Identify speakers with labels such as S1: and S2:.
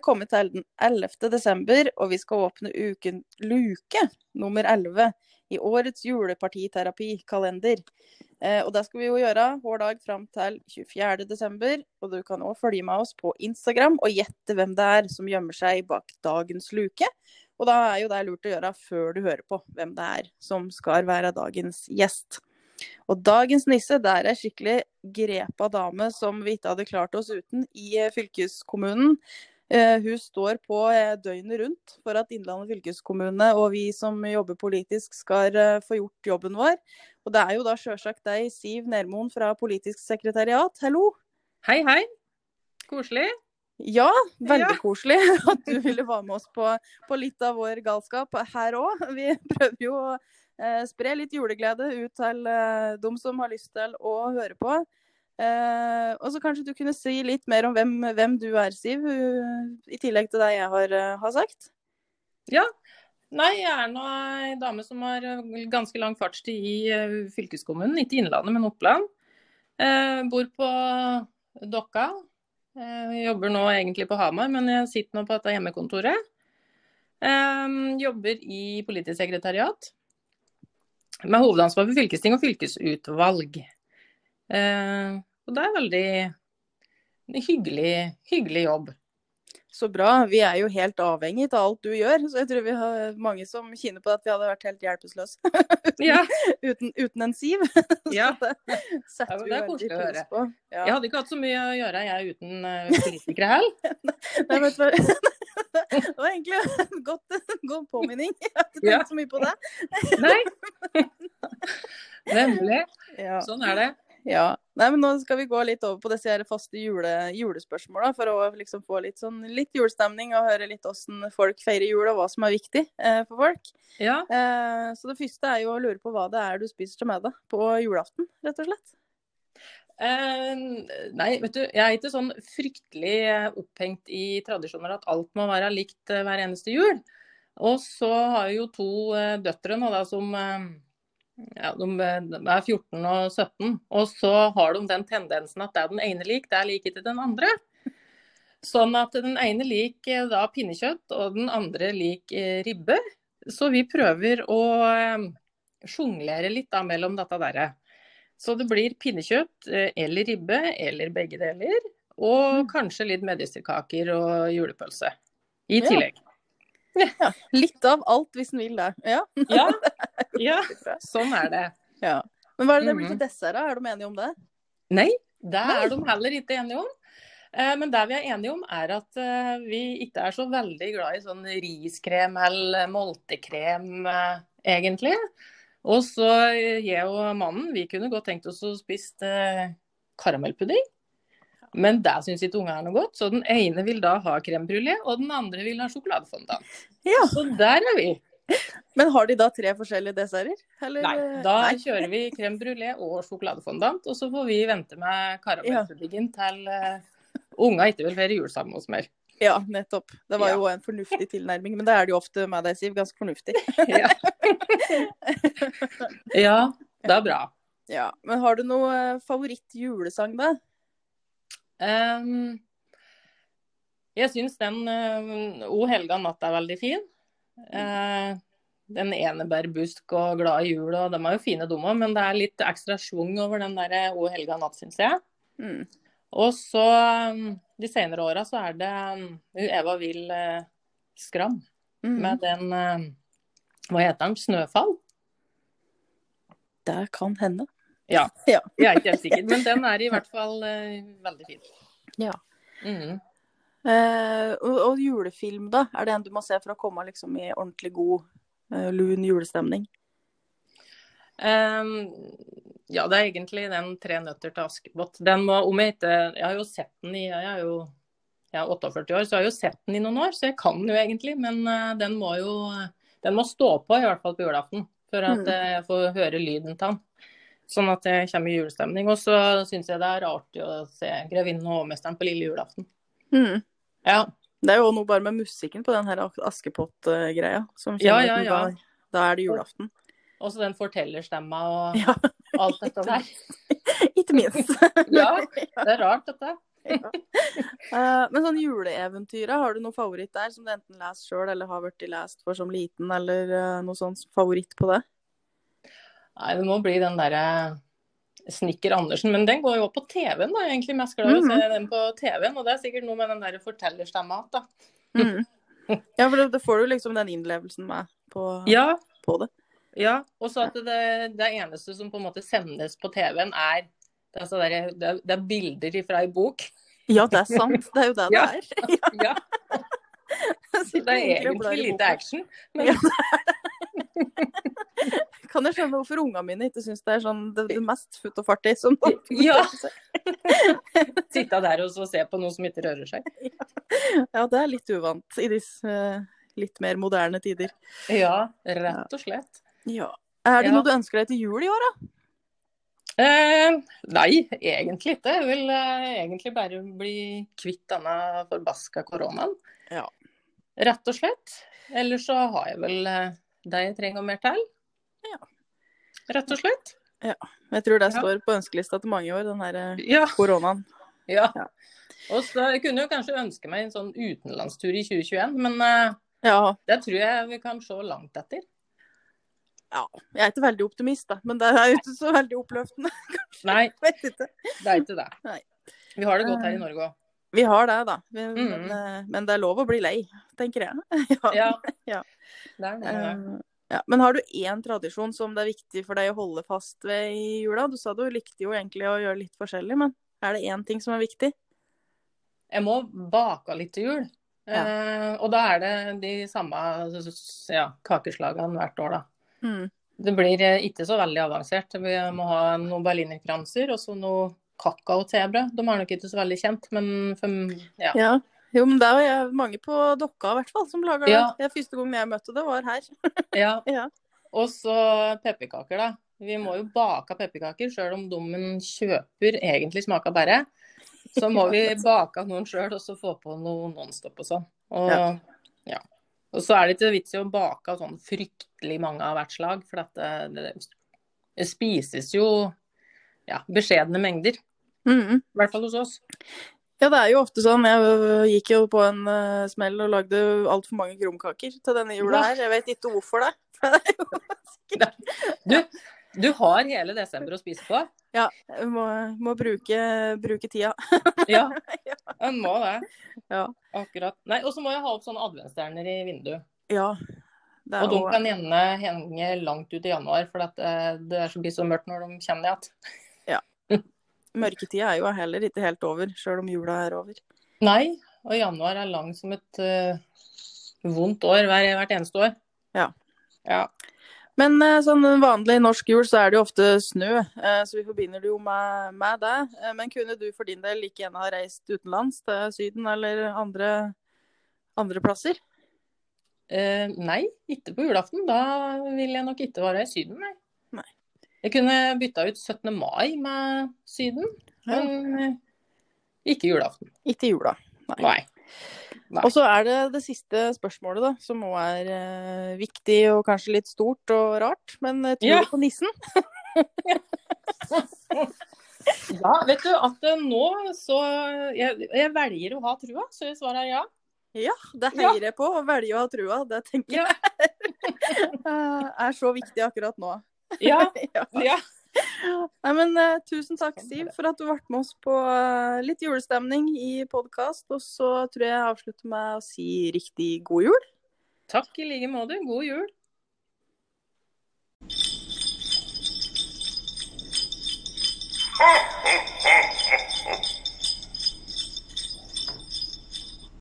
S1: vi kommet til den 11. desember, og vi skal åpne uken luke nummer 11 i årets julepartiterapikalender. Eh, og det skal vi jo gjøre hver dag fram til 24. desember. Og du kan òg følge med oss på Instagram og gjette hvem det er som gjemmer seg bak dagens luke. Og da er jo det lurt å gjøre før du hører på hvem det er som skal være dagens gjest. Og dagens nisse, det er ei skikkelig grepa dame som vi ikke hadde klart oss uten i eh, fylkeskommunen. Eh, hun står på eh, døgnet rundt for at Innlandet fylkeskommune og vi som jobber politisk skal eh, få gjort jobben vår. Og det er jo da sjølsagt deg, Siv Nermoen fra Politisk sekretariat. Hallo.
S2: Hei, hei. Koselig.
S1: Ja, veldig
S2: Ja.
S1: koselig at du ville være med oss på, på litt av vår galskap her òg. Vi prøver jo å eh, spre litt juleglede ut til eh, de som har lyst til å høre på. Eh, og så kanskje du kunne si litt mer om hvem, hvem du er, Siv, uh, i tillegg til det jeg har, eh, har sagt.
S2: Nei, jeg er nå ei dame som har eh, ganske lang fartstid i eh, fylkeskommunen. Ikke Innlandet, men Oppland. Eh, bor på Dokka. Eh, jobber nå egentlig på Hamar, men jeg sitter nå på dette hjemmekontoret. Eh, jobber i politisk sekretariat. Med hovedansvar for fylkesting og fylkesutvalg. Eh, og det er veldig hyggelig, hyggelig jobb.
S1: Så bra. Vi er jo helt avhengig av alt du gjør, så jeg tror vi har mange som kjenner på at vi hadde vært helt hjelpeløse
S2: Ja,
S1: uten, uten en Siv.
S2: Ja.
S1: Det setter ja,
S2: det er koselig å høre.
S1: på. Ja.
S2: Jeg hadde ikke hatt så mye å gjøre jeg uten eh, politikere heller.
S1: Nei, vet du hva? Det var egentlig en godt, god påminning. Jeg har ikke tenkt
S2: Ja.
S1: så mye på det.
S2: Nei. Nemlig.
S1: Ja.
S2: Sånn er det.
S1: Ja. Nei, men nå skal vi gå litt over på disse her faste jule, julespørsmåla, for å liksom få litt, sånn, litt julestemning og høre litt åssen folk feirer jul, og hva som er viktig eh, for folk.
S2: Ja.
S1: Eh, så det første er jo å lure på hva det er du spiser til middag på julaften, rett og slett.
S2: Eh, nei, vet du, jeg er ikke sånn fryktelig opphengt i tradisjoner at alt må være likt eh, hver eneste jul. Og så har jeg jo to eh, døtre nå da som eh, ja, de, er 14 og 17. Og så har de den tendensen at det er den ene lik, det er lik til den andre. Sånn at den ene lik eh, da pinnekjøtt, og den andre lik eh, ribbe. Så vi prøver å eh, sjonglere litt da mellom dette derre. Så det blir pinnekjøtt eller ribbe, eller begge deler. Og
S1: Mm.
S2: kanskje litt medisterkaker og julepølse i
S1: Ja.
S2: tillegg.
S1: Litt av alt hvis en vil det. Ja.
S2: Ja, ja, sånn er det.
S1: ja. Men hva er det det blir
S2: Mhm.
S1: til dessert, da? Er de enige om det?
S2: Nei, det er de heller ikke enige om. Eh, Men det vi er enige om, er at eh, vi ikke er så veldig glad i sånn riskrem eller moltekrem, eh, egentlig. Og så jeg og mannen, vi kunne godt tenkt oss å spise karamellpudding. Men det syns ikke ungene er noe godt, så den ene vil da ha crème og den andre vil ha sjokoladefondant.
S1: Ja.
S2: Så der er vi.
S1: Men har de da tre forskjellige desserter? Eller?
S2: Nei, da
S1: Nei.
S2: kjører vi crème brulé og sjokoladefondant, og så får vi vente med karamellpuddingen til uh, unga ikke vil feire jul sammen hos mer.
S1: Ja, nettopp. Det var
S2: Ja.
S1: jo en fornuftig tilnærming, men det er det jo ofte med deg, Siv. Ganske fornuftig.
S2: Ja. ja, det er bra.
S1: Ja, Men har du noe favorittjulesang favoritt-julesang, da?
S2: Um, jeg syns den uh, O helga natt er veldig fin. Eh, den enebærbusk og glad i jul, og de er jo fine de òg, men det er litt ekstra schwung over den der O helga natt, syns jeg.
S1: Mm.
S2: Og så um, de senere åra så er det um, Eva Will eh, Skram
S1: Mm.
S2: med den eh, Hva heter den? 'Snøfall'?
S1: Det kan hende.
S2: Ja.
S1: Ja.
S2: Jeg er ikke helt sikker, men den er i hvert fall eh, veldig fin.
S1: Ja.
S2: Mhm.
S1: Eh, og, og julefilm, da? Er det en du må se for å komme liksom, i ordentlig god, eh, lun julestemning?
S2: Um, ja, det er egentlig den 'Tre nøtter til Askepott'. Den må, om jeg ikke Jeg har jo sett den i Jeg er jo jeg er 48 år, så jeg har jo sett den i noen år, så jeg kan den jo egentlig. Men uh, den må jo Den må stå på, i hvert fall på julaften, for at
S1: Mm.
S2: jeg får høre lyden til den. Sånn at jeg kommer i julestemning. Og så syns jeg det er artig å se 'Grevinnen og hovmesteren' på lille julaften.
S1: Mm.
S2: Ja.
S1: Det er jo noe bare med musikken på den her Askepott-greia. som
S2: Ja, ja, ja.
S1: Da, da er det julaften.
S2: Og så den fortellerstemma og
S1: Ja,
S2: alt dette der.
S1: ikke minst.
S2: Ja, det er rart, dette.
S1: uh, men sånn juleeventyret, har du noe favoritt der som du enten leser sjøl eller har blitt lest for som liten, eller uh, noe sånn favoritt på det?
S2: Nei, det må bli den derre Snikker Andersen, men den går jo på TV-en, da. Jeg er egentlig mest glad i å se den på TV-en, og det er sikkert noe med den der fortellerstemma igjen, da.
S1: Mm. Ja, for da får du liksom den innlevelsen med på,
S2: Ja,
S1: på det.
S2: ja. Og så at det, det eneste som på en måte sendes på TV-en, er det er, så der, det, er, det er bilder fra ei bok.
S1: Ja, det er sant. Det er jo det det er. Ja,
S2: Ja, så det er
S1: egentlig
S2: lite action. Men
S1: Ja, Kan jeg skjønne hvorfor ungene mine ikke syns det er sånn det, det mest futt og fartig som
S2: Ja. sitte der og så se på noe som ikke rører seg.
S1: Ja, det er litt uvant i disse eh, litt mer moderne tider.
S2: Ja, rett og slett.
S1: Ja. Er det
S2: Ja.
S1: noe du ønsker deg til jul i år, da?
S2: Eh, nei, egentlig ikke. Jeg vil eh, egentlig bare bli kvitt denne forbaska koronaen.
S1: Ja.
S2: Rett og slett. Ellers så har jeg vel eh, det jeg trenger mer til.
S1: Ja.
S2: Rett og slett.
S1: Jeg tror det
S2: Ja.
S1: står på ønskelista til mange i år, den her eh,
S2: Ja.
S1: koronaen.
S2: ja.
S1: Ja.
S2: Og så jeg kunne jo kanskje ønske meg en sånn utenlandstur i 2021, men uh,
S1: Ja,
S2: det tror jeg vi kan se langt etter.
S1: ja. Jeg er ikke veldig optimist, da, men det er jo ikke så veldig oppløftende.
S2: Nei,
S1: Vet ikke.
S2: det er ikke det.
S1: Nei.
S2: Vi har det godt her i
S1: Eh,
S2: Norge òg.
S1: Vi har det, da.
S2: Mm.
S1: men, eh, men det er lov å bli lei, tenker jeg. Ja.
S2: Ja.
S1: Ja.
S2: Det er det.
S1: Ja. Men har du én tradisjon som det er viktig for deg å holde fast ved i jula? Du sa du likte jo egentlig å gjøre litt forskjellig, men er det én ting som er viktig?
S2: Jeg må bake litt til jul. Eh, og da er det de samme ja, kakeslagene hvert år, da.
S1: Mm.
S2: Det blir eh, ikke så veldig avansert. Vi må ha noen berlinerkranser og så noe kakaotebrød. De er nok ikke så veldig kjent, men for, ja.
S1: Ja. Jo, men det er jo mange på Dokka i hvert fall som lager.
S2: Ja.
S1: Det første gang jeg møtte det, var her.
S2: ja.
S1: Ja.
S2: Og så pepperkaker, da. Vi må jo bake pepperkaker, sjøl om dommen kjøper egentlig smaker bare. Så må vi bake noen sjøl, og så få på noe Nonstop og sånn. Og,
S1: Ja.
S2: ja. og så er det ikke vits i å bake sånn fryktelig mange av hvert slag, for at det, det, det spises jo ja, beskjedne mengder.
S1: Mm.
S2: I hvert fall hos oss.
S1: Ja, det er jo ofte sånn. Jeg gikk jo på en uh, smell og lagde altfor mange krumkaker til denne jula her. Jeg vet ikke hvorfor det.
S2: Du, du har hele desember å spise på.
S1: Ja, må, må bruke, bruke tida.
S2: Ja, en må det.
S1: Ja.
S2: Akkurat. Nei, Og så må jeg ha opp sånne adventsstjerner i vinduet.
S1: Ja.
S2: Og de
S1: også...
S2: kan gjerne henge langt ut i januar, for at det, det er så blir så mørkt når de kommer igjen.
S1: Mørketida er jo heller ikke helt over, sjøl om jula er over.
S2: Nei, og januar er lang som et uh, vondt år hver, hvert eneste år.
S1: Ja.
S2: Ja.
S1: Men uh, sånn vanlig norsk jul så er det jo ofte snø, uh, så vi forbinder det jo med, med det. Uh, Men kunne du for din del like gjerne ha reist utenlands, til Syden eller andre, andre plasser?
S2: Nei, ikke på julaften. Da vil jeg nok ikke være i Syden, nei. Jeg kunne bytta ut 17. mai med Syden, men eh, ikke julaften.
S1: Ikke jula. Nei.
S2: Nei. Nei.
S1: Og så er det det siste spørsmålet, da, som òg er eh, viktig og kanskje litt stort og rart. Men eh, tror
S2: Ja.
S1: du på nissen?
S2: Ja, vet du at eh, nå så jeg, jeg velger å ha trua, så jeg svarer ja.
S1: Ja, det heier jeg på. Å velge å ha trua. Det tenker jeg er så viktig akkurat nå.
S2: Ja.
S1: ja. Nei, men uh, Tusen takk, Siv, for at du ble med oss på uh, litt julestemning i podkast. Og så tror jeg jeg avslutter med å si riktig god jul.
S2: Takk i like måte. God jul. Ha, ha, ha, ha.